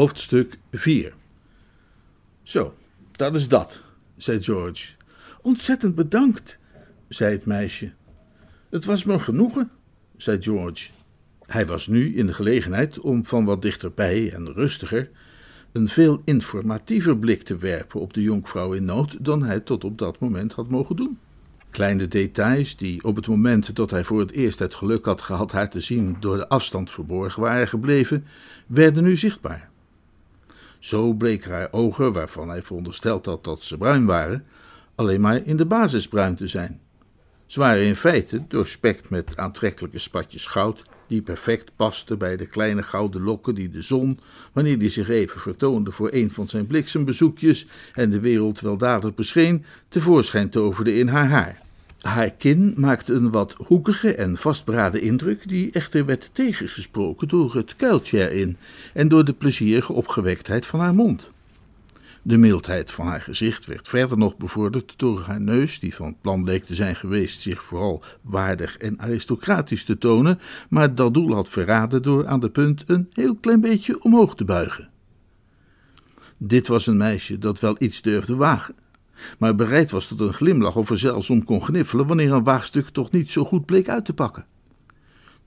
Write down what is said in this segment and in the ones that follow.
Hoofdstuk 4 Zo, dat is dat, zei George. Ontzettend bedankt, zei het meisje. Het was me genoegen, zei George. Hij was nu in de gelegenheid om van wat dichterbij en rustiger een veel informatiever blik te werpen op de jonkvrouw in nood dan hij tot op dat moment had mogen doen. Kleine details die op het moment dat hij voor het eerst het geluk had gehad haar te zien door de afstand verborgen waren gebleven, werden nu zichtbaar. Zo bleken haar ogen, waarvan hij verondersteld had dat ze bruin waren, alleen maar in de basis bruin te zijn. Ze waren in feite doorspekt met aantrekkelijke spatjes goud, die perfect pasten bij de kleine gouden lokken die de zon, wanneer die zich even vertoonde voor een van zijn bliksembezoekjes en de wereld weldadig bescheen, tevoorschijn toverde in haar haar. Haar kin maakte een wat hoekige en vastberaden indruk, die echter werd tegengesproken door het kuiltje erin en door de plezierige opgewektheid van haar mond. De mildheid van haar gezicht werd verder nog bevorderd door haar neus, die van plan leek te zijn geweest zich vooral waardig en aristocratisch te tonen, maar dat doel had verraden door aan de punt een heel klein beetje omhoog te buigen. Dit was een meisje dat wel iets durfde wagen, maar bereid was tot een glimlach of er zelfs om kon gniffelen wanneer een waagstuk toch niet zo goed bleek uit te pakken.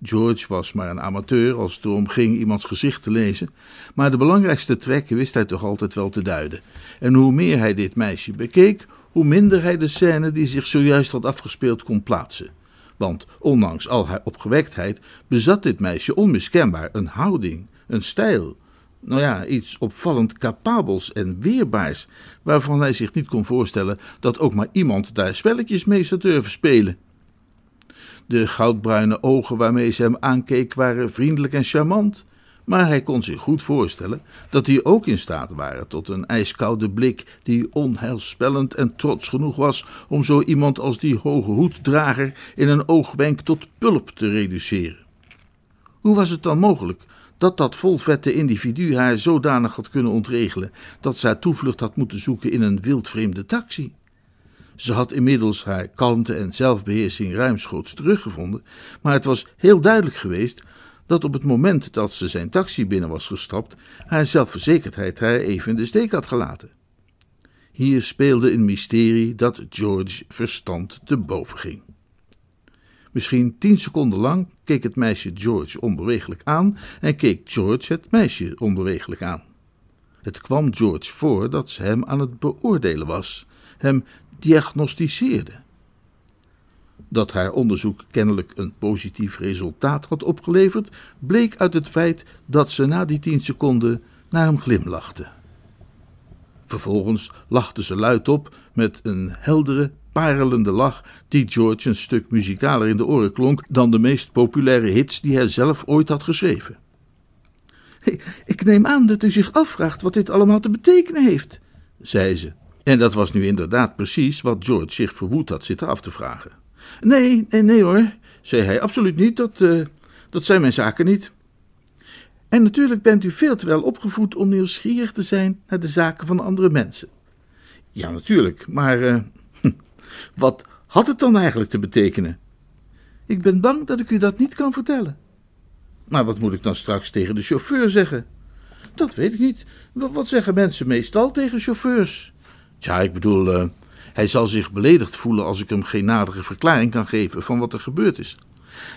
George was maar een amateur als het erom ging iemands gezicht te lezen, maar de belangrijkste trekken wist hij toch altijd wel te duiden. En hoe meer hij dit meisje bekeek, hoe minder hij de scène die zich zojuist had afgespeeld kon plaatsen. Want ondanks al haar opgewektheid bezat dit meisje onmiskenbaar een houding, een stijl, nou ja, iets opvallend capabels en weerbaars, waarvan hij zich niet kon voorstellen dat ook maar iemand daar spelletjes mee zou durven spelen. De goudbruine ogen waarmee ze hem aankeek waren vriendelijk en charmant, maar hij kon zich goed voorstellen dat die ook in staat waren tot een ijskoude blik die onheilspellend en trots genoeg was om zo iemand als die hoge hoeddrager in een oogwenk tot pulp te reduceren. Hoe was het dan mogelijk dat dat volvette individu haar zodanig had kunnen ontregelen dat zij toevlucht had moeten zoeken in een wildvreemde taxi? Ze had inmiddels haar kalmte en zelfbeheersing ruimschoots teruggevonden, maar het was heel duidelijk geweest dat op het moment dat ze zijn taxi binnen was gestapt, haar zelfverzekerdheid haar even in de steek had gelaten. Hier speelde een mysterie dat George verstand te boven ging. Misschien tien seconden lang keek het meisje George onbewegelijk aan en keek George het meisje onbewegelijk aan. Het kwam George voor dat ze hem aan het beoordelen was, hem diagnosticeerde. Dat haar onderzoek kennelijk een positief resultaat had opgeleverd, bleek uit het feit dat ze na die tien seconden naar hem glimlachte. Vervolgens lachte ze luid op met een heldere, parelende lach die George een stuk muzikaler in de oren klonk dan de meest populaire hits die hij zelf ooit had geschreven. Ik neem aan dat u zich afvraagt wat dit allemaal te betekenen heeft, zei ze. En dat was nu inderdaad precies wat George zich verwoed had zitten af te vragen. Nee, nee, nee hoor, zei hij, absoluut niet, dat, uh, dat zijn mijn zaken niet. En natuurlijk bent u veel te wel opgevoed om nieuwsgierig te zijn naar de zaken van andere mensen. Ja, natuurlijk, maar uh, wat had het dan eigenlijk te betekenen? Ik ben bang dat ik u dat niet kan vertellen. Maar wat moet ik dan straks tegen de chauffeur zeggen? Dat weet ik niet. Wat zeggen mensen meestal tegen chauffeurs? Ja, ik bedoel, uh, hij zal zich beledigd voelen als ik hem geen nadere verklaring kan geven van wat er gebeurd is.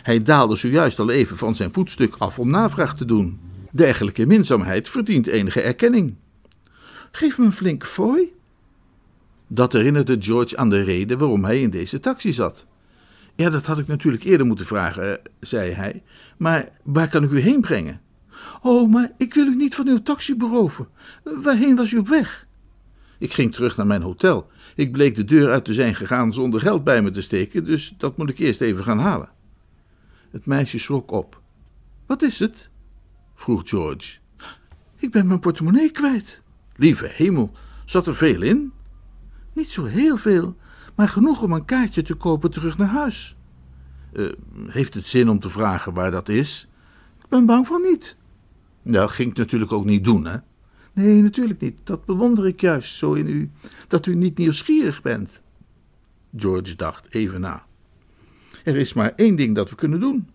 Hij daalde zojuist al even van zijn voetstuk af om navraag te doen. Dergelijke minzaamheid verdient enige erkenning. Geef me een flink fooi. Dat herinnerde George aan de reden waarom hij in deze taxi zat. Ja, dat had ik natuurlijk eerder moeten vragen, eh, zei hij. Maar waar kan ik u heen brengen? Oh, maar ik wil u niet van uw taxi beroven. Waarheen was u op weg? Ik ging terug naar mijn hotel. Ik bleek de deur uit te zijn gegaan zonder geld bij me te steken, dus dat moet ik eerst even gaan halen. Het meisje schrok op. Wat is het? vroeg George. Ik ben mijn portemonnee kwijt. Lieve hemel, zat er veel in? Niet zo heel veel, maar genoeg om een kaartje te kopen terug naar huis. Uh, heeft het zin om te vragen waar dat is? Ik ben bang van niet. Nou, ging ik natuurlijk ook niet doen, hè? Nee, natuurlijk niet. Dat bewonder ik juist zo in u, dat u niet nieuwsgierig bent. George dacht even na. Er is maar één ding dat we kunnen doen.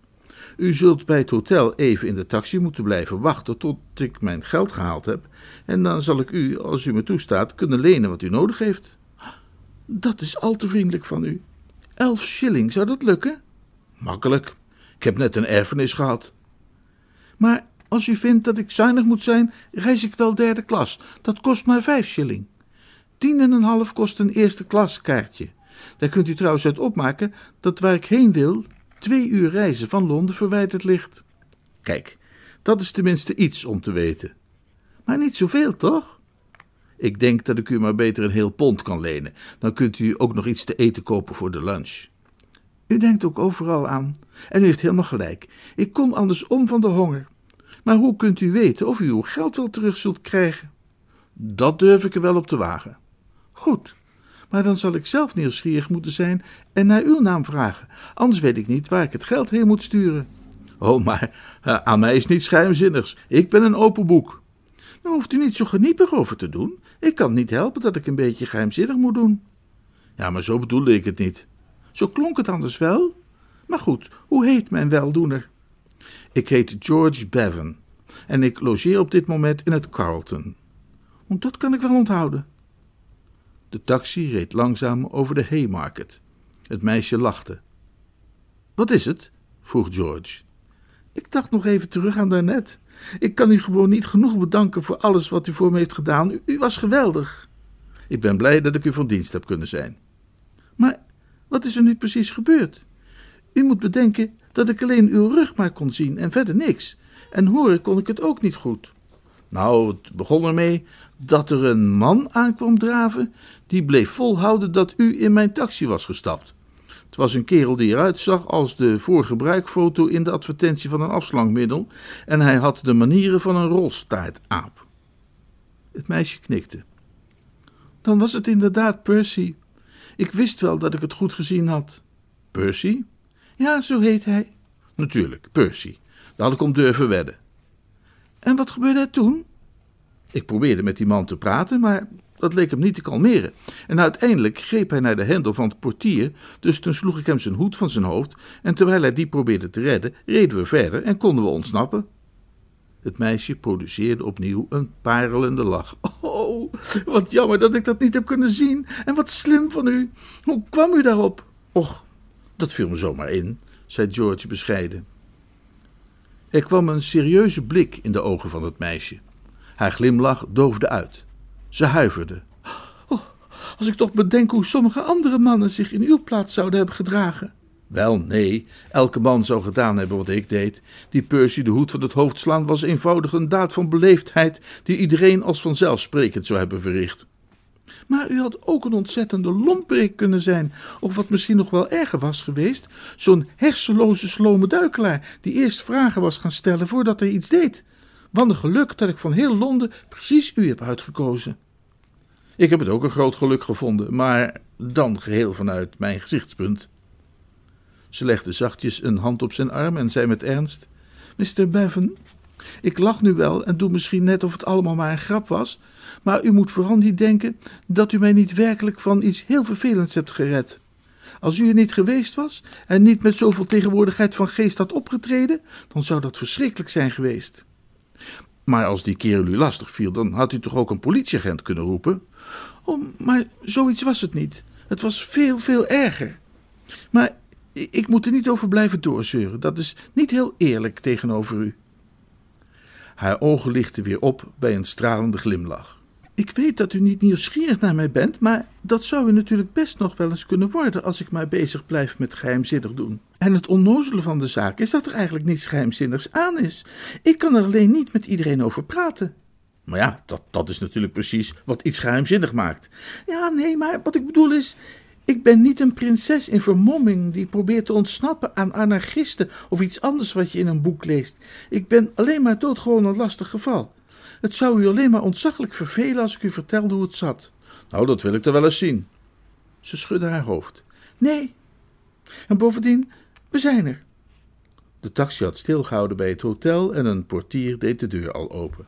U zult bij het hotel even in de taxi moeten blijven wachten tot ik mijn geld gehaald heb. En dan zal ik u, als u me toestaat, kunnen lenen wat u nodig heeft. Dat is al te vriendelijk van u. Elf shilling, zou dat lukken? Makkelijk. Ik heb net een erfenis gehad. Maar als u vindt dat ik zuinig moet zijn, reis ik wel derde klas. Dat kost maar vijf shilling. Tien en een half kost een eerste klas kaartje. Daar kunt u trouwens uit opmaken dat waar ik heen wil, twee uur reizen van Londen verwijderd ligt. Kijk, dat is tenminste iets om te weten. Maar niet zoveel, toch? Ik denk dat ik u maar beter een heel pond kan lenen. Dan kunt u ook nog iets te eten kopen voor de lunch. U denkt ook overal aan. En u heeft helemaal gelijk. Ik kom anders om van de honger. Maar hoe kunt u weten of u uw geld wel terug zult krijgen? Dat durf ik er wel op te wagen. Goed, maar dan zal ik zelf nieuwsgierig moeten zijn en naar uw naam vragen. Anders weet ik niet waar ik het geld heen moet sturen. Oh, maar uh, aan mij is niets geheimzinnigs. Ik ben een open boek. Nou hoeft u niet zo geniepig over te doen. Ik kan niet helpen dat ik een beetje geheimzinnig moet doen. Ja, maar zo bedoelde ik het niet. Zo klonk het anders wel. Maar goed, hoe heet mijn weldoener? Ik heet George Bevan en ik logeer op dit moment in het Carlton. Dat kan ik wel onthouden. De taxi reed langzaam over de Haymarket. Het meisje lachte. Wat is het? vroeg George. Ik dacht nog even terug aan daarnet. Ik kan u gewoon niet genoeg bedanken voor alles wat u voor me heeft gedaan. U, u was geweldig. Ik ben blij dat ik u van dienst heb kunnen zijn. Maar wat is er nu precies gebeurd? U moet bedenken dat ik alleen uw rug maar kon zien en verder niks. En horen kon ik het ook niet goed. Nou, het begon ermee dat er een man aankwam draven, die bleef volhouden dat u in mijn taxi was gestapt. Het was een kerel die eruit zag als de voorgebruikfoto in de advertentie van een afslankmiddel en hij had de manieren van een rolstaartaap. Het meisje knikte. Dan was het inderdaad Percy. Ik wist wel dat ik het goed gezien had. Percy? Ja, zo heet hij. Natuurlijk, Percy. Daar had ik om durven wedden. En wat gebeurde er toen? Ik probeerde met die man te praten, maar dat leek hem niet te kalmeren. En uiteindelijk greep hij naar de hendel van het portier, dus toen sloeg ik hem zijn hoed van zijn hoofd, en terwijl hij die probeerde te redden, reden we verder en konden we ontsnappen. Het meisje produceerde opnieuw een parelende lach. Oh, wat jammer dat ik dat niet heb kunnen zien. En wat slim van u. Hoe kwam u daarop? Och, dat viel me zomaar in, zei George bescheiden. Er kwam een serieuze blik in de ogen van het meisje. Haar glimlach doofde uit. Ze huiverde. Oh, als ik toch bedenk hoe sommige andere mannen zich in uw plaats zouden hebben gedragen. Wel, nee, elke man zou gedaan hebben wat ik deed. Die Percy de hoed van het hoofd slaan was eenvoudig een daad van beleefdheid die iedereen als vanzelfsprekend zou hebben verricht. Maar u had ook een ontzettende lomperik kunnen zijn, of wat misschien nog wel erger was geweest, zo'n hersenloze slome duikelaar die eerst vragen was gaan stellen voordat hij iets deed. Wat een geluk dat ik van heel Londen precies u heb uitgekozen. Ik heb het ook een groot geluk gevonden, maar dan geheel vanuit mijn gezichtspunt. Ze legde zachtjes een hand op zijn arm en zei met ernst: Mr. Bevan, ik lach nu wel en doe misschien net of het allemaal maar een grap was, maar u moet vooral niet denken dat u mij niet werkelijk van iets heel vervelends hebt gered. Als u er niet geweest was en niet met zoveel tegenwoordigheid van geest had opgetreden, dan zou dat verschrikkelijk zijn geweest. Maar als die kerel u lastig viel, dan had u toch ook een politieagent kunnen roepen? Oh, maar zoiets was het niet. Het was veel, veel erger. Maar ik moet er niet over blijven doorzeuren. Dat is niet heel eerlijk tegenover u. Haar ogen lichten weer op bij een stralende glimlach. Ik weet dat u niet nieuwsgierig naar mij bent, maar dat zou u natuurlijk best nog wel eens kunnen worden als ik maar bezig blijf met geheimzinnig doen. En het onnozele van de zaak is dat er eigenlijk niets geheimzinnigs aan is. Ik kan er alleen niet met iedereen over praten. Maar ja, dat, dat is natuurlijk precies wat iets geheimzinnig maakt. Ja, nee, maar wat ik bedoel is, Ik ben niet een prinses in vermomming die probeert te ontsnappen aan anarchisten of iets anders wat je in een boek leest. Ik ben alleen maar doodgewoon een lastig geval. Het zou u alleen maar ontzaglijk vervelen als ik u vertelde hoe het zat. Nou, dat wil ik er wel eens zien. Ze schudde haar hoofd. Nee. En bovendien, we zijn er. De taxi had stilgehouden bij het hotel en een portier deed de deur al open.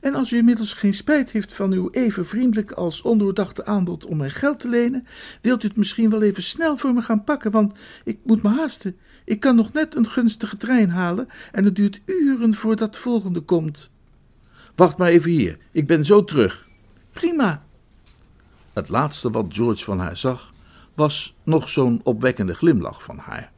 En als u inmiddels geen spijt heeft van uw even vriendelijk als ondoordachte aanbod om mij geld te lenen, wilt u het misschien wel even snel voor me gaan pakken, want ik moet me haasten. Ik kan nog net een gunstige trein halen en het duurt uren voordat de volgende komt. Wacht maar even hier, ik ben zo terug. Prima. Het laatste wat George van haar zag, was nog zo'n opwekkende glimlach van haar.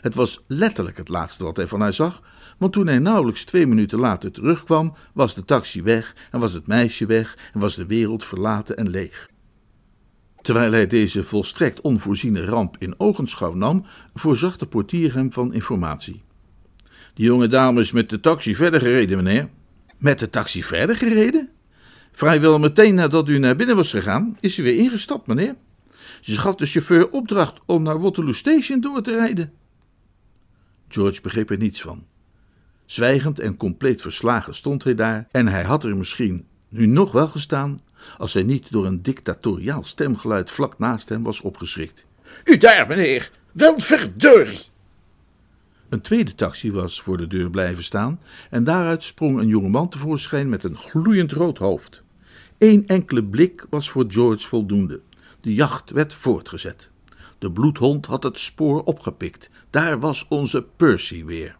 Het was letterlijk het laatste wat hij van haar zag, want toen hij nauwelijks twee minuten later terugkwam, was de taxi weg en was het meisje weg en was de wereld verlaten en leeg. Terwijl hij deze volstrekt onvoorziene ramp in ogenschouw nam, voorzag de portier hem van informatie. Die jonge dame is met de taxi verder gereden, meneer. Met de taxi verder gereden? Vrijwel meteen nadat u naar binnen was gegaan, is ze weer ingestapt, meneer. Ze gaf de chauffeur opdracht om naar Waterloo Station door te rijden. George begreep er niets van. Zwijgend en compleet verslagen stond hij daar, en hij had er misschien nu nog wel gestaan, als hij niet door een dictatoriaal stemgeluid vlak naast hem was opgeschrikt. U daar, meneer, wel verdorie! Een tweede taxi was voor de deur blijven staan, en daaruit sprong een jongeman tevoorschijn met een gloeiend rood hoofd. Eén enkele blik was voor George voldoende. De jacht werd voortgezet. De bloedhond had het spoor opgepikt. Daar was onze Percy weer.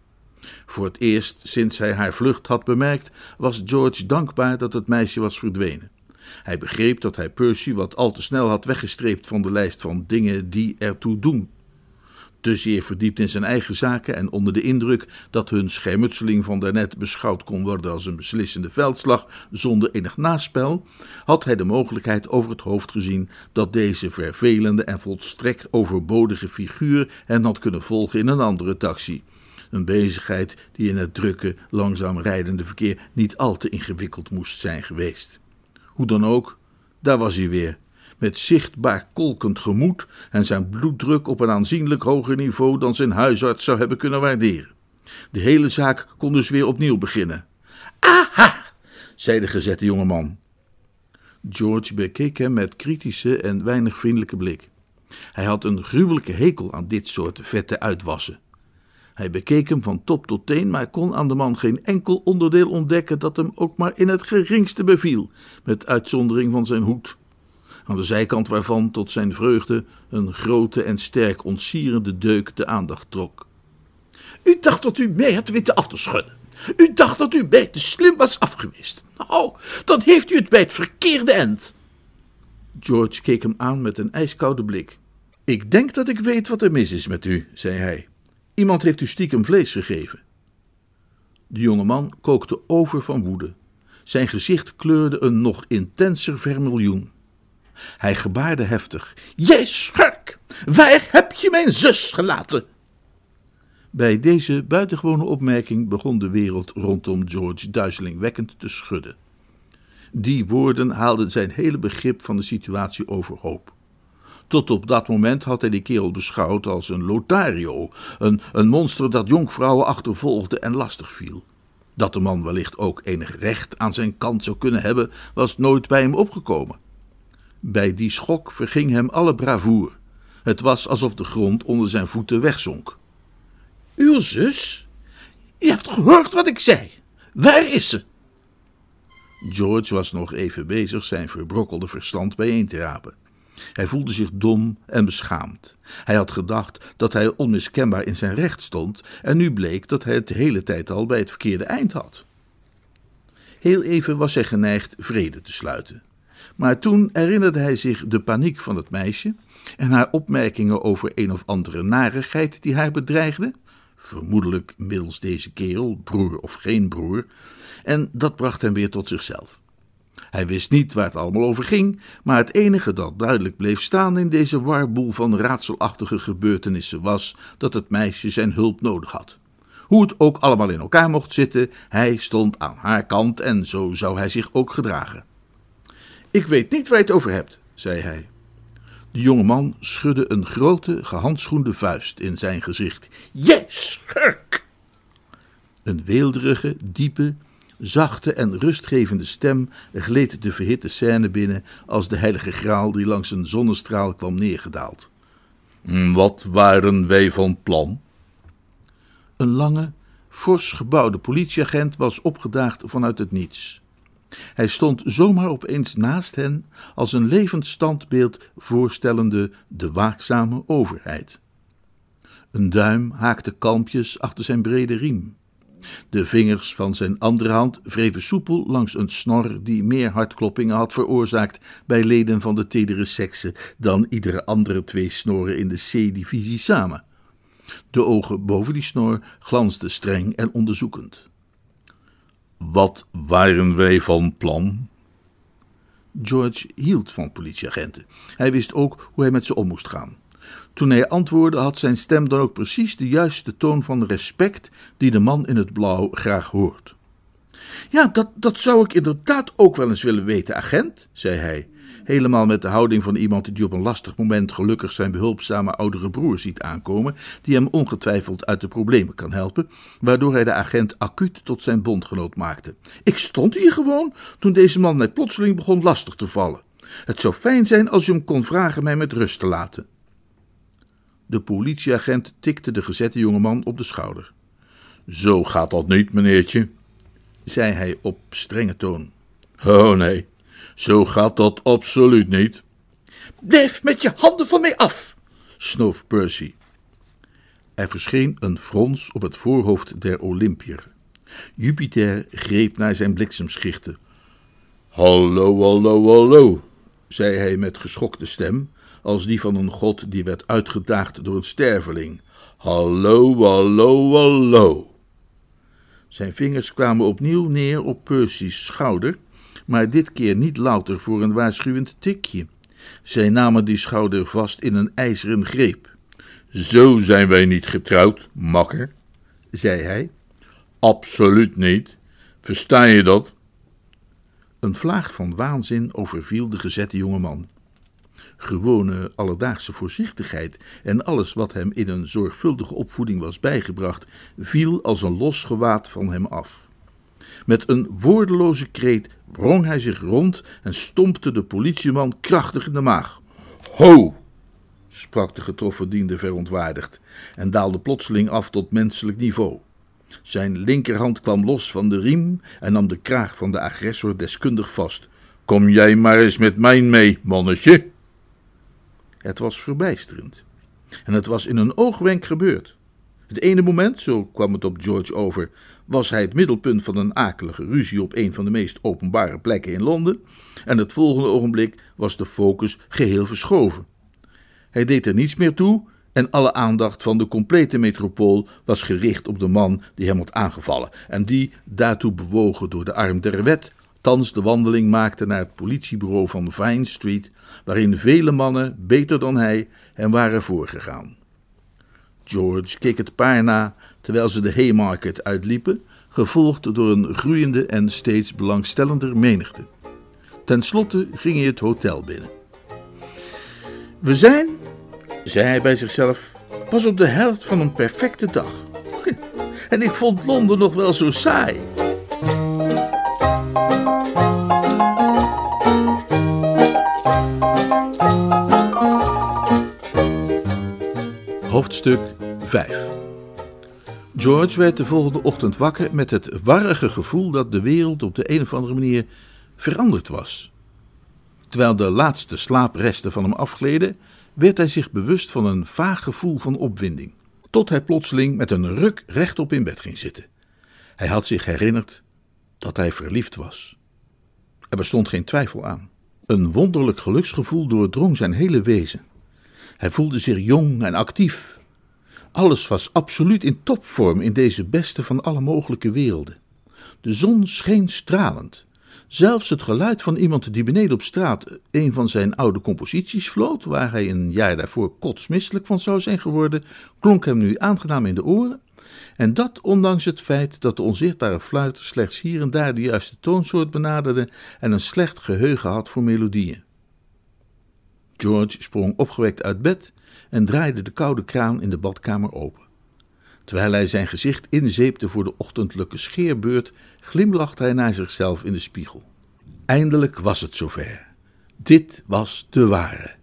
Voor het eerst sinds hij haar vlucht had bemerkt, was George dankbaar dat het meisje was verdwenen. Hij begreep dat hij Percy wat al te snel had weggestreept van de lijst van dingen die ertoe doen zeer verdiept in zijn eigen zaken en onder de indruk dat hun schermutseling van daarnet beschouwd kon worden als een beslissende veldslag zonder enig naspel, had hij de mogelijkheid over het hoofd gezien dat deze vervelende en volstrekt overbodige figuur hen had kunnen volgen in een andere taxi. Een bezigheid die in het drukke, langzaam rijdende verkeer niet al te ingewikkeld moest zijn geweest. Hoe dan ook, daar was hij weer, met zichtbaar kolkend gemoed en zijn bloeddruk op een aanzienlijk hoger niveau dan zijn huisarts zou hebben kunnen waarderen. De hele zaak kon dus weer opnieuw beginnen. Aha, zei de gezette jongeman. George bekeek hem met kritische en weinig vriendelijke blik. Hij had een gruwelijke hekel aan dit soort vette uitwassen. Hij bekeek hem van top tot teen, maar kon aan de man geen enkel onderdeel ontdekken dat hem ook maar in het geringste beviel, met uitzondering van zijn hoed aan de zijkant waarvan tot zijn vreugde een grote en sterk ontsierende deuk de aandacht trok. U dacht dat u mij had weten af te schudden. U dacht dat u mij te slim was afgewist. Nou, dan heeft u het bij het verkeerde end. George keek hem aan met een ijskoude blik. Ik denk dat ik weet wat er mis is met u, zei hij. Iemand heeft u stiekem vlees gegeven. De jonge man kookte over van woede. Zijn gezicht kleurde een nog intenser vermiljoen. Hij gebaarde heftig. Jij schurk, waar heb je mijn zus gelaten? Bij deze buitengewone opmerking begon de wereld rondom George duizelingwekkend te schudden. Die woorden haalden zijn hele begrip van de situatie overhoop. Tot op dat moment had hij die kerel beschouwd als een Lothario, een, een monster dat jonkvrouwen achtervolgde en lastig viel. Dat de man wellicht ook enig recht aan zijn kant zou kunnen hebben, was nooit bij hem opgekomen. Bij die schok verging hem alle bravoer. Het was alsof de grond onder zijn voeten wegzonk. Uw zus? Je hebt gehoord wat ik zei. Waar is ze? George was nog even bezig zijn verbrokkelde verstand bijeen te rapen. Hij voelde zich dom en beschaamd. Hij had gedacht dat hij onmiskenbaar in zijn recht stond, en nu bleek dat hij het de hele tijd al bij het verkeerde eind had. Heel even was hij geneigd vrede te sluiten. Maar toen herinnerde hij zich de paniek van het meisje en haar opmerkingen over een of andere narigheid die haar bedreigde, vermoedelijk middels deze kerel, broer of geen broer, en dat bracht hem weer tot zichzelf. Hij wist niet waar het allemaal over ging, maar het enige dat duidelijk bleef staan in deze warboel van raadselachtige gebeurtenissen was dat het meisje zijn hulp nodig had. Hoe het ook allemaal in elkaar mocht zitten, hij stond aan haar kant en zo zou hij zich ook gedragen. Ik weet niet waar je het over hebt, zei hij. De jonge man schudde een grote, gehandschoende vuist in zijn gezicht. Jij schurk! Een weelderige, diepe, zachte en rustgevende stem gleed de verhitte scène binnen als de heilige graal die langs een zonnestraal kwam neergedaald. Hm, wat waren wij van plan? Een lange, fors gebouwde politieagent was opgedaagd vanuit het niets. Hij stond zomaar opeens naast hen als een levend standbeeld voorstellende de waakzame overheid. Een duim haakte kalmpjes achter zijn brede riem. De vingers van zijn andere hand wreven soepel langs een snor die meer hartkloppingen had veroorzaakt bij leden van de tedere sekse dan iedere andere twee snoren in de C-divisie samen. De ogen boven die snor glansden streng en onderzoekend. Wat waren wij van plan? George hield van politieagenten. Hij wist ook hoe hij met ze om moest gaan. Toen hij antwoordde, had zijn stem dan ook precies de juiste toon van respect die de man in het blauw graag hoort. Ja, dat, dat zou ik inderdaad ook wel eens willen weten, agent, zei hij, helemaal met de houding van iemand die op een lastig moment gelukkig zijn behulpzame oudere broer ziet aankomen, die hem ongetwijfeld uit de problemen kan helpen, waardoor hij de agent acuut tot zijn bondgenoot maakte. Ik stond hier gewoon toen deze man mij plotseling begon lastig te vallen. Het zou fijn zijn als u hem kon vragen mij met rust te laten. De politieagent tikte de gezette jongeman op de schouder. Zo gaat dat niet, meneertje, zei hij op strenge toon. Oh nee, zo gaat dat absoluut niet. Blijf met je handen van mij af, snoof Percy. Er verscheen een frons op het voorhoofd der Olympier. Jupiter greep naar zijn bliksemschichten. Hallo, hallo, hallo, zei hij met geschokte stem, als die van een god die werd uitgedaagd door een sterveling. Hallo, hallo, hallo. Zijn vingers kwamen opnieuw neer op Percy's schouder, maar dit keer niet louter voor een waarschuwend tikje. Zij namen die schouder vast in een ijzeren greep. Zo zijn wij niet getrouwd, makker, zei hij. Absoluut niet. Versta je dat? Een vlaag van waanzin overviel de gezette jongeman. Gewone alledaagse voorzichtigheid en alles wat hem in een zorgvuldige opvoeding was bijgebracht, viel als een los gewaad van hem af. Met een woordeloze kreet wrong hij zich rond en stompte de politieman krachtig in de maag. Ho! sprak de getroffen diende verontwaardigd en daalde plotseling af tot menselijk niveau. Zijn linkerhand kwam los van de riem en nam de kraag van de agressor deskundig vast. Kom jij maar eens met mij mee, mannetje. Het was verbijsterend. En het was in een oogwenk gebeurd. Het ene moment, zo kwam het op George over, was hij het middelpunt van een akelige ruzie op een van de meest openbare plekken in Londen, en het volgende ogenblik was de focus geheel verschoven. Hij deed er niets meer toe en alle aandacht van de complete metropool was gericht op de man die hem had aangevallen en die, daartoe bewogen door de arm der wet, thans de wandeling maakte naar het politiebureau van Vine Street, waarin vele mannen, beter dan hij, hem waren voorgegaan. George keek het paar na terwijl ze de Haymarket uitliepen, gevolgd door een groeiende en steeds belangstellender menigte. Ten slotte ging hij het hotel binnen. We zijn, zei hij bij zichzelf, pas op de helft van een perfecte dag. En ik vond Londen nog wel zo saai. Hoofdstuk 5 George werd de volgende ochtend wakker met het warrige gevoel dat de wereld op de een of andere manier veranderd was. Terwijl de laatste slaapresten van hem afgleden, werd hij zich bewust van een vaag gevoel van opwinding, tot hij plotseling met een ruk rechtop in bed ging zitten. Hij had zich herinnerd dat hij verliefd was. Er bestond geen twijfel aan. Een wonderlijk geluksgevoel doordrong zijn hele wezen. Hij voelde zich jong en actief. Alles was absoluut in topvorm in deze beste van alle mogelijke werelden. De zon scheen stralend. Zelfs het geluid van iemand die beneden op straat een van zijn oude composities floot, waar hij een jaar daarvoor kotsmisselijk van zou zijn geworden, klonk hem nu aangenaam in de oren. En dat ondanks het feit dat de onzichtbare fluiter slechts hier en daar de juiste toonsoort benaderde en een slecht geheugen had voor melodieën. George sprong opgewekt uit bed en draaide de koude kraan in de badkamer open. Terwijl hij zijn gezicht inzeepte voor de ochtendelijke scheerbeurt, glimlachte hij naar zichzelf in de spiegel. Eindelijk was het zover. Dit was de ware.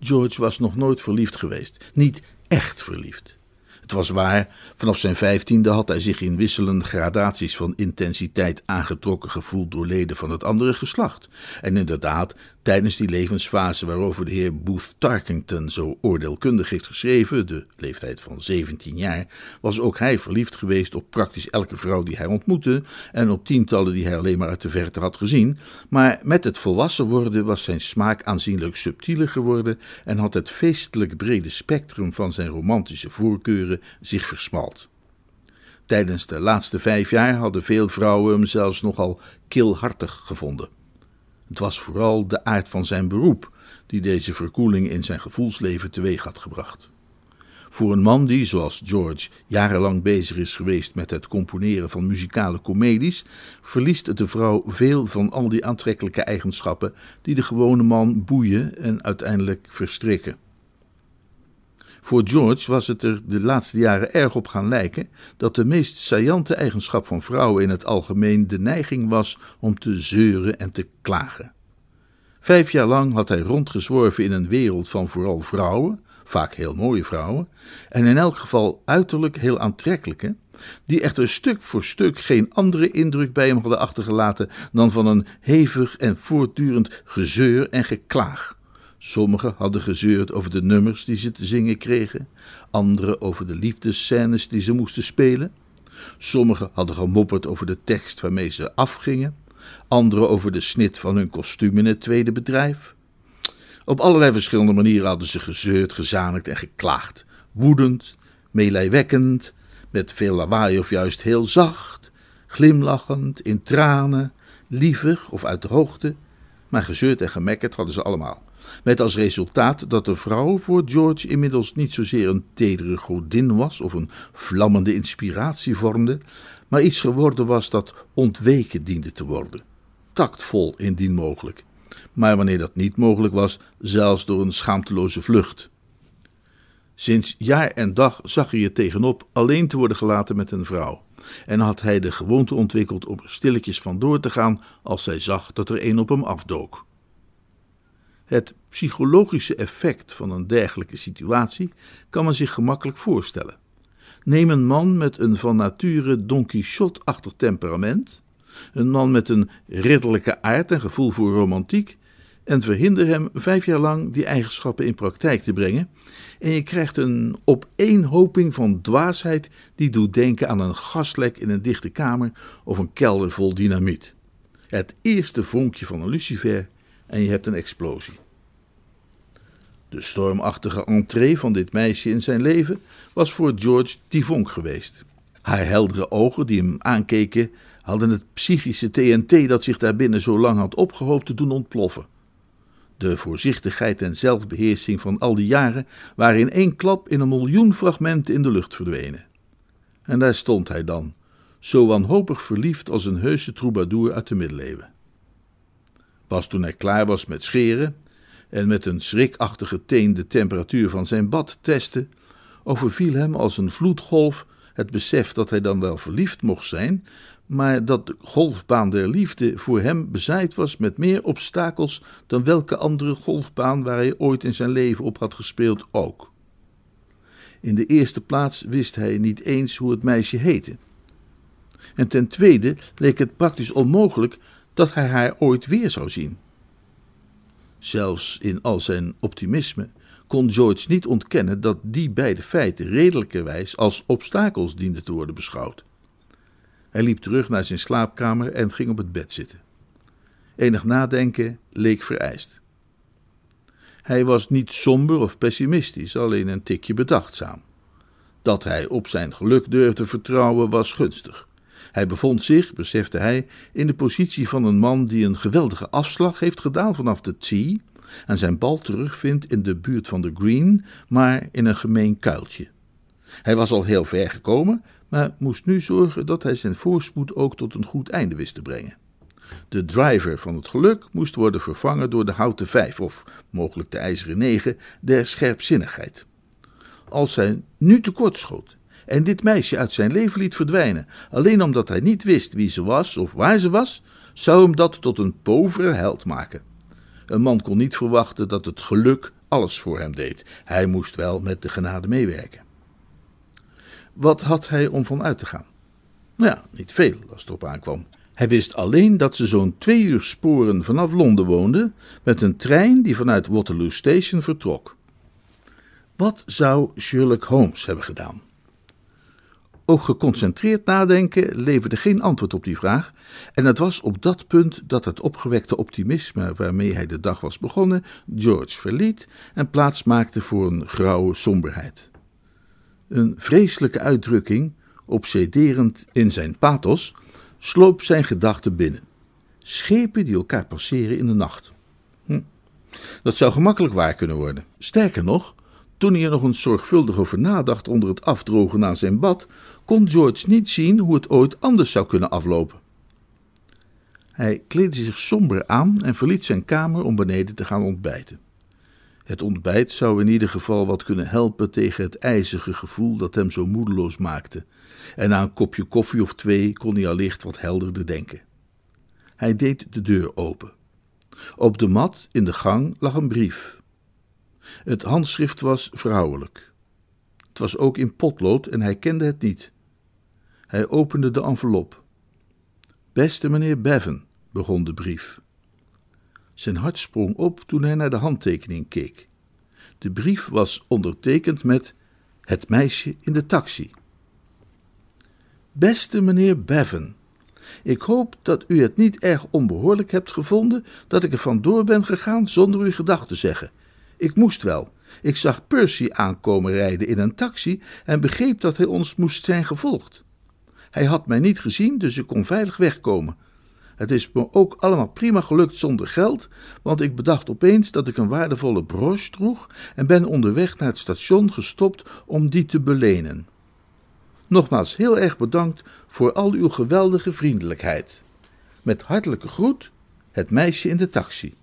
George was nog nooit verliefd geweest, niet echt verliefd. Het was waar, vanaf zijn vijftiende had hij zich in wisselende gradaties van intensiteit aangetrokken gevoeld door leden van het andere geslacht. En inderdaad, tijdens die levensfase waarover de heer Booth Tarkington zo oordeelkundig heeft geschreven, de leeftijd van 17 jaar, was ook hij verliefd geweest op praktisch elke vrouw die hij ontmoette en op tientallen die hij alleen maar uit de verte had gezien. Maar met het volwassen worden was zijn smaak aanzienlijk subtieler geworden en had het feestelijk brede spectrum van zijn romantische voorkeuren zich versmalt. Tijdens de laatste vijf jaar hadden veel vrouwen hem zelfs nogal kilhartig gevonden. Het was vooral de aard van zijn beroep die deze verkoeling in zijn gevoelsleven teweeg had gebracht. Voor een man die, zoals George, jarenlang bezig is geweest met het componeren van muzikale comedies, verliest de vrouw veel van al die aantrekkelijke eigenschappen die de gewone man boeien en uiteindelijk verstrikken. Voor George was het er de laatste jaren erg op gaan lijken dat de meest saillante eigenschap van vrouwen in het algemeen de neiging was om te zeuren en te klagen. Vijf jaar lang had hij rondgezworven in een wereld van vooral vrouwen, vaak heel mooie vrouwen, en in elk geval uiterlijk heel aantrekkelijke, die echter stuk voor stuk geen andere indruk bij hem hadden achtergelaten dan van een hevig en voortdurend gezeur en geklaag. Sommigen hadden gezeurd over de nummers die ze te zingen kregen, anderen over de liefdesscènes die ze moesten spelen. Sommigen hadden gemopperd over de tekst waarmee ze afgingen, anderen over de snit van hun kostuum in het tweede bedrijf. Op allerlei verschillende manieren hadden ze gezeurd, gezamenlijk en geklaagd, woedend, meelijwekkend, met veel lawaai of juist heel zacht, glimlachend, in tranen, lievig of uit de hoogte, maar gezeurd en gemekkerd hadden ze allemaal. Met als resultaat dat de vrouw voor George inmiddels niet zozeer een tedere godin was of een vlammende inspiratie vormde, maar iets geworden was dat ontweken diende te worden. Tactvol indien mogelijk, maar wanneer dat niet mogelijk was, zelfs door een schaamteloze vlucht. Sinds jaar en dag zag hij er tegenop alleen te worden gelaten met een vrouw. En had hij de gewoonte ontwikkeld om er stilletjes vandoor te gaan als zij zag dat er een op hem afdook. Het psychologische effect van een dergelijke situatie kan men zich gemakkelijk voorstellen. Neem een man met een van nature Don Quixote-achtig temperament, een man met een ridderlijke aard en gevoel voor romantiek, en verhinder hem vijf jaar lang die eigenschappen in praktijk te brengen, en je krijgt een opeenhoping van dwaasheid die doet denken aan een gaslek in een dichte kamer of een kelder vol dynamiet. Het eerste vonkje van een lucifer en je hebt een explosie. De stormachtige entree van dit meisje in zijn leven was voor George Tivonk geweest. Haar heldere ogen die hem aankeken, hadden het psychische TNT dat zich daarbinnen zo lang had opgehoopt te doen ontploffen. De voorzichtigheid en zelfbeheersing van al die jaren waren in één klap in een miljoen fragmenten in de lucht verdwenen. En daar stond hij dan, zo wanhopig verliefd als een heuse troubadour uit de middeleeuwen. Pas toen hij klaar was met scheren en met een schrikachtige teen de temperatuur van zijn bad testte, overviel hem als een vloedgolf het besef dat hij dan wel verliefd mocht zijn, maar dat de golfbaan der liefde voor hem bezaaid was met meer obstakels dan welke andere golfbaan waar hij ooit in zijn leven op had gespeeld ook. In de eerste plaats wist hij niet eens hoe het meisje heette. En ten tweede leek het praktisch onmogelijk dat hij haar ooit weer zou zien. Zelfs in al zijn optimisme kon George niet ontkennen dat die beide feiten redelijkerwijs als obstakels dienden te worden beschouwd. Hij liep terug naar zijn slaapkamer en ging op het bed zitten. Enig nadenken leek vereist. Hij was niet somber of pessimistisch, alleen een tikje bedachtzaam. Dat hij op zijn geluk durfde vertrouwen was gunstig. Hij bevond zich, besefte hij, in de positie van een man die een geweldige afslag heeft gedaan vanaf de tee en zijn bal terugvindt in de buurt van de green, maar in een gemeen kuiltje. Hij was al heel ver gekomen, maar moest nu zorgen dat hij zijn voorspoed ook tot een goed einde wist te brengen. De driver van het geluk moest worden vervangen door de houten vijf, of mogelijk de ijzeren negen, der scherpzinnigheid. Als zij nu tekortschoot en dit meisje uit zijn leven liet verdwijnen, alleen omdat hij niet wist wie ze was of waar ze was, zou hem dat tot een povere held maken. Een man kon niet verwachten dat het geluk alles voor hem deed. Hij moest wel met de genade meewerken. Wat had hij om van uit te gaan? Nou ja, niet veel als het erop aankwam. Hij wist alleen dat ze zo'n twee uur sporen vanaf Londen woonde, met een trein die vanuit Waterloo Station vertrok. Wat zou Sherlock Holmes hebben gedaan? Ook geconcentreerd nadenken leverde geen antwoord op die vraag, en het was op dat punt dat het opgewekte optimisme waarmee hij de dag was begonnen George verliet en plaats maakte voor een grauwe somberheid. Een vreselijke uitdrukking, obsederend in zijn pathos, sloop zijn gedachten binnen. Schepen die elkaar passeren in de nacht. Hm. Dat zou gemakkelijk waar kunnen worden. Sterker nog, toen hij er nog eens zorgvuldig over nadacht onder het afdrogen na zijn bad, kon George niet zien hoe het ooit anders zou kunnen aflopen. Hij kleedde zich somber aan en verliet zijn kamer om beneden te gaan ontbijten. Het ontbijt zou in ieder geval wat kunnen helpen tegen het ijzige gevoel dat hem zo moedeloos maakte, en na een kopje koffie of twee kon hij allicht wat helderder denken. Hij deed de deur open. Op de mat in de gang lag een brief. Het handschrift was vrouwelijk. Het was ook in potlood en hij kende het niet. Hij opende de envelop. Beste meneer Bevan, begon de brief. Zijn hart sprong op toen hij naar de handtekening keek. De brief was ondertekend met het meisje in de taxi. Beste meneer Bevan, ik hoop dat u het niet erg onbehoorlijk hebt gevonden dat ik er vandoor ben gegaan zonder u gedag te zeggen. Ik moest wel. Ik zag Percy aankomen rijden in een taxi en begreep dat hij ons moest zijn gevolgd. Hij had mij niet gezien, dus ik kon veilig wegkomen. Het is me ook allemaal prima gelukt zonder geld, want ik bedacht opeens dat ik een waardevolle broche droeg en ben onderweg naar het station gestopt om die te belenen. Nogmaals heel erg bedankt voor al uw geweldige vriendelijkheid. Met hartelijke groet, het meisje in de taxi.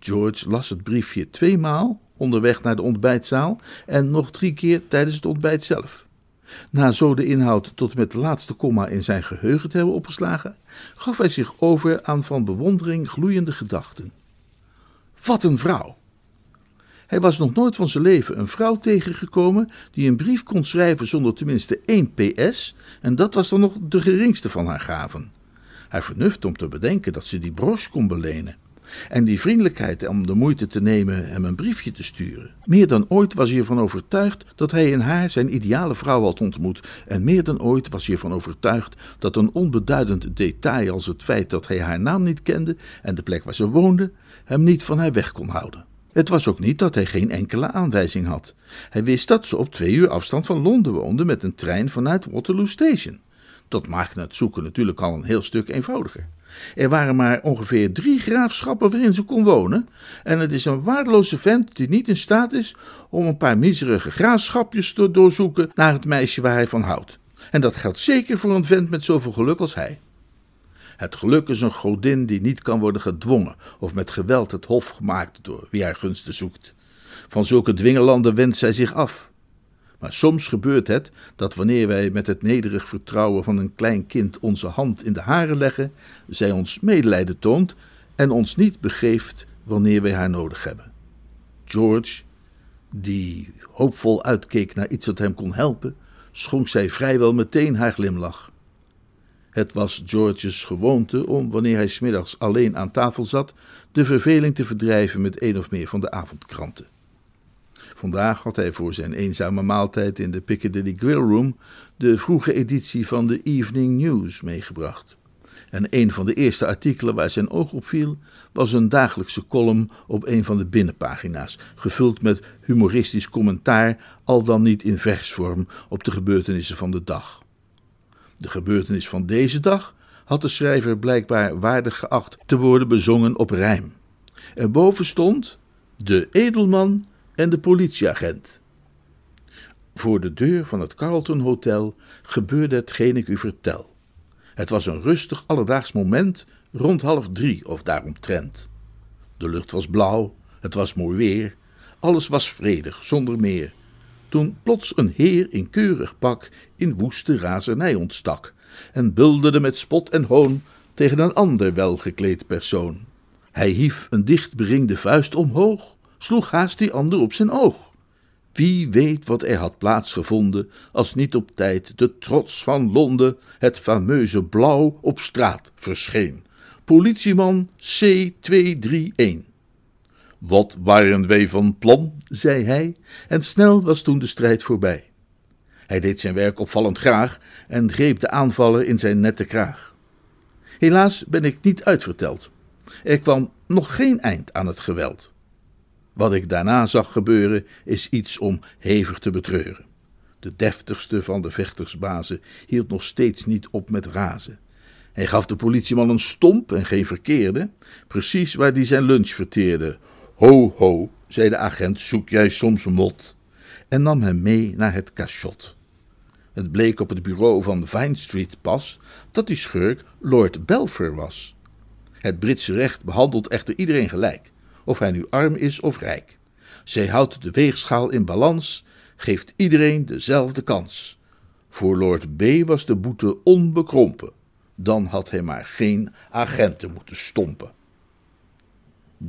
George las het briefje tweemaal onderweg naar de ontbijtzaal en nog drie keer tijdens het ontbijt zelf. Na zo de inhoud tot met de laatste komma in zijn geheugen te hebben opgeslagen, gaf hij zich over aan van bewondering gloeiende gedachten. Wat een vrouw! Hij was nog nooit van zijn leven een vrouw tegengekomen die een brief kon schrijven zonder tenminste één PS, en dat was dan nog de geringste van haar gaven. Hij vernuft om te bedenken dat ze die broche kon belenen. En die vriendelijkheid om de moeite te nemen hem een briefje te sturen. Meer dan ooit was hij ervan overtuigd dat hij in haar zijn ideale vrouw had ontmoet. En meer dan ooit was hij ervan overtuigd dat een onbeduidend detail als het feit dat hij haar naam niet kende en de plek waar ze woonde, hem niet van haar weg kon houden. Het was ook niet dat hij geen enkele aanwijzing had. Hij wist dat ze op twee uur afstand van Londen woonde met een trein vanuit Waterloo Station. Dat maakte het zoeken natuurlijk al een heel stuk eenvoudiger. Er waren maar ongeveer drie graafschappen waarin ze kon wonen, en het is een waardeloze vent die niet in staat is om een paar miserige graafschapjes te doorzoeken naar het meisje waar hij van houdt. En dat geldt zeker voor een vent met zoveel geluk als hij. Het geluk is een godin die niet kan worden gedwongen of met geweld het hof gemaakt door wie haar gunsten zoekt. Van zulke dwingelanden wendt zij zich af. Maar soms gebeurt het dat wanneer wij met het nederig vertrouwen van een klein kind onze hand in de haren leggen, zij ons medelijden toont en ons niet begeeft wanneer wij haar nodig hebben. George, die hoopvol uitkeek naar iets dat hem kon helpen, schonk zij vrijwel meteen haar glimlach. Het was George's gewoonte om, wanneer hij smiddags alleen aan tafel zat, de verveling te verdrijven met een of meer van de avondkranten. Vandaag had hij voor zijn eenzame maaltijd in de Piccadilly Grill Room de vroege editie van de Evening News meegebracht. En een van de eerste artikelen waar zijn oog op viel, was een dagelijkse column op een van de binnenpagina's, gevuld met humoristisch commentaar, al dan niet in versvorm, op de gebeurtenissen van de dag. De gebeurtenis van deze dag had de schrijver blijkbaar waardig geacht te worden bezongen op rijm. Erboven stond: De edelman en de politieagent. Voor de deur van het Carlton Hotel gebeurde hetgeen ik u vertel. Het was een rustig alledaags moment rond half drie of daaromtrent. De lucht was blauw, het was mooi weer, alles was vredig, zonder meer. Toen plots een heer in keurig pak in woeste razernij ontstak en bulderde met spot en hoon tegen een ander welgekleed persoon. Hij hief een dicht beringde vuist omhoog, sloeg haast die ander op zijn oog. Wie weet wat er had plaatsgevonden als niet op tijd de trots van Londen, het fameuze blauw, op straat verscheen. Politieman C231. Wat waren wij van plan, zei hij, en snel was toen de strijd voorbij. Hij deed zijn werk opvallend graag en greep de aanvaller in zijn nette kraag. Helaas ben ik niet uitverteld. Er kwam nog geen eind aan het geweld. Wat ik daarna zag gebeuren is iets om hevig te betreuren. De deftigste van de vechtersbazen hield nog steeds niet op met razen. Hij gaf de politieman een stomp en geen verkeerde, precies waar die zijn lunch verteerde. Ho, ho, zei de agent, zoek jij soms mot? En nam hem mee naar het cachot. Het bleek op het bureau van Vine Street pas dat die schurk Lord Belfer was. Het Britse recht behandelt echter iedereen gelijk of hij nu arm is of rijk. Zij houdt de weegschaal in balans, geeft iedereen dezelfde kans. Voor Lord B was de boete onbekrompen. Dan had hij maar geen agenten moeten stompen.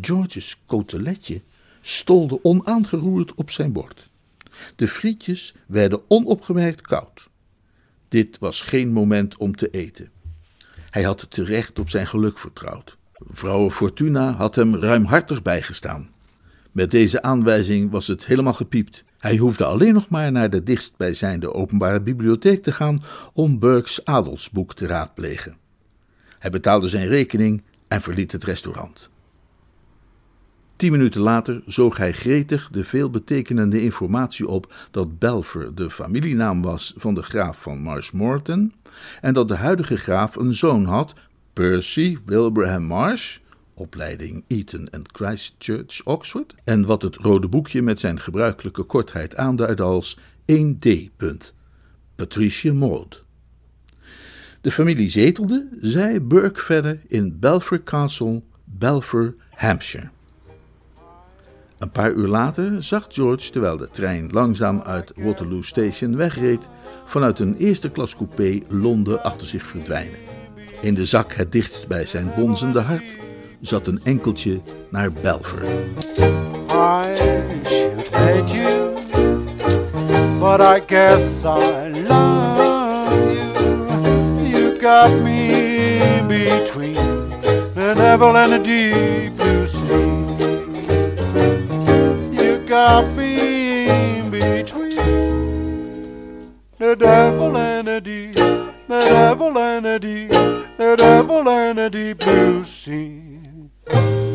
George's koteletje stolde onaangeroerd op zijn bord. De frietjes werden onopgemerkt koud. Dit was geen moment om te eten. Hij had terecht op zijn geluk vertrouwd. Vrouw Fortuna had hem ruimhartig bijgestaan. Met deze aanwijzing was het helemaal gepiept. Hij hoefde alleen nog maar naar de dichtstbijzijnde openbare bibliotheek te gaan om Burke's adelsboek te raadplegen. Hij betaalde zijn rekening en verliet het restaurant. Tien minuten later zoog hij gretig de veelbetekenende informatie op dat Belfer de familienaam was van de graaf van Marshmoreton en dat de huidige graaf een zoon had, Percy Wilbraham Marsh, opleiding Eton en Christchurch, Oxford, en wat het rode boekje met zijn gebruikelijke kortheid aanduidde als 1D. Patricia Maud. De familie zetelde, zei Burke verder, in Belfer Castle, Belfer, Hampshire. Een paar uur later zag George, terwijl de trein langzaam uit Waterloo Station wegreed, vanuit een eerste klas coupé Londen achter zich verdwijnen. In de zak het dichtst bij zijn bonzende hart zat een enkeltje naar Belfer. I should hate you, but I guess I love you. You got me between the devil and the deep blue sea. You got me between the devil and the deep, the devil and the deep. The devil and a deep blue sea.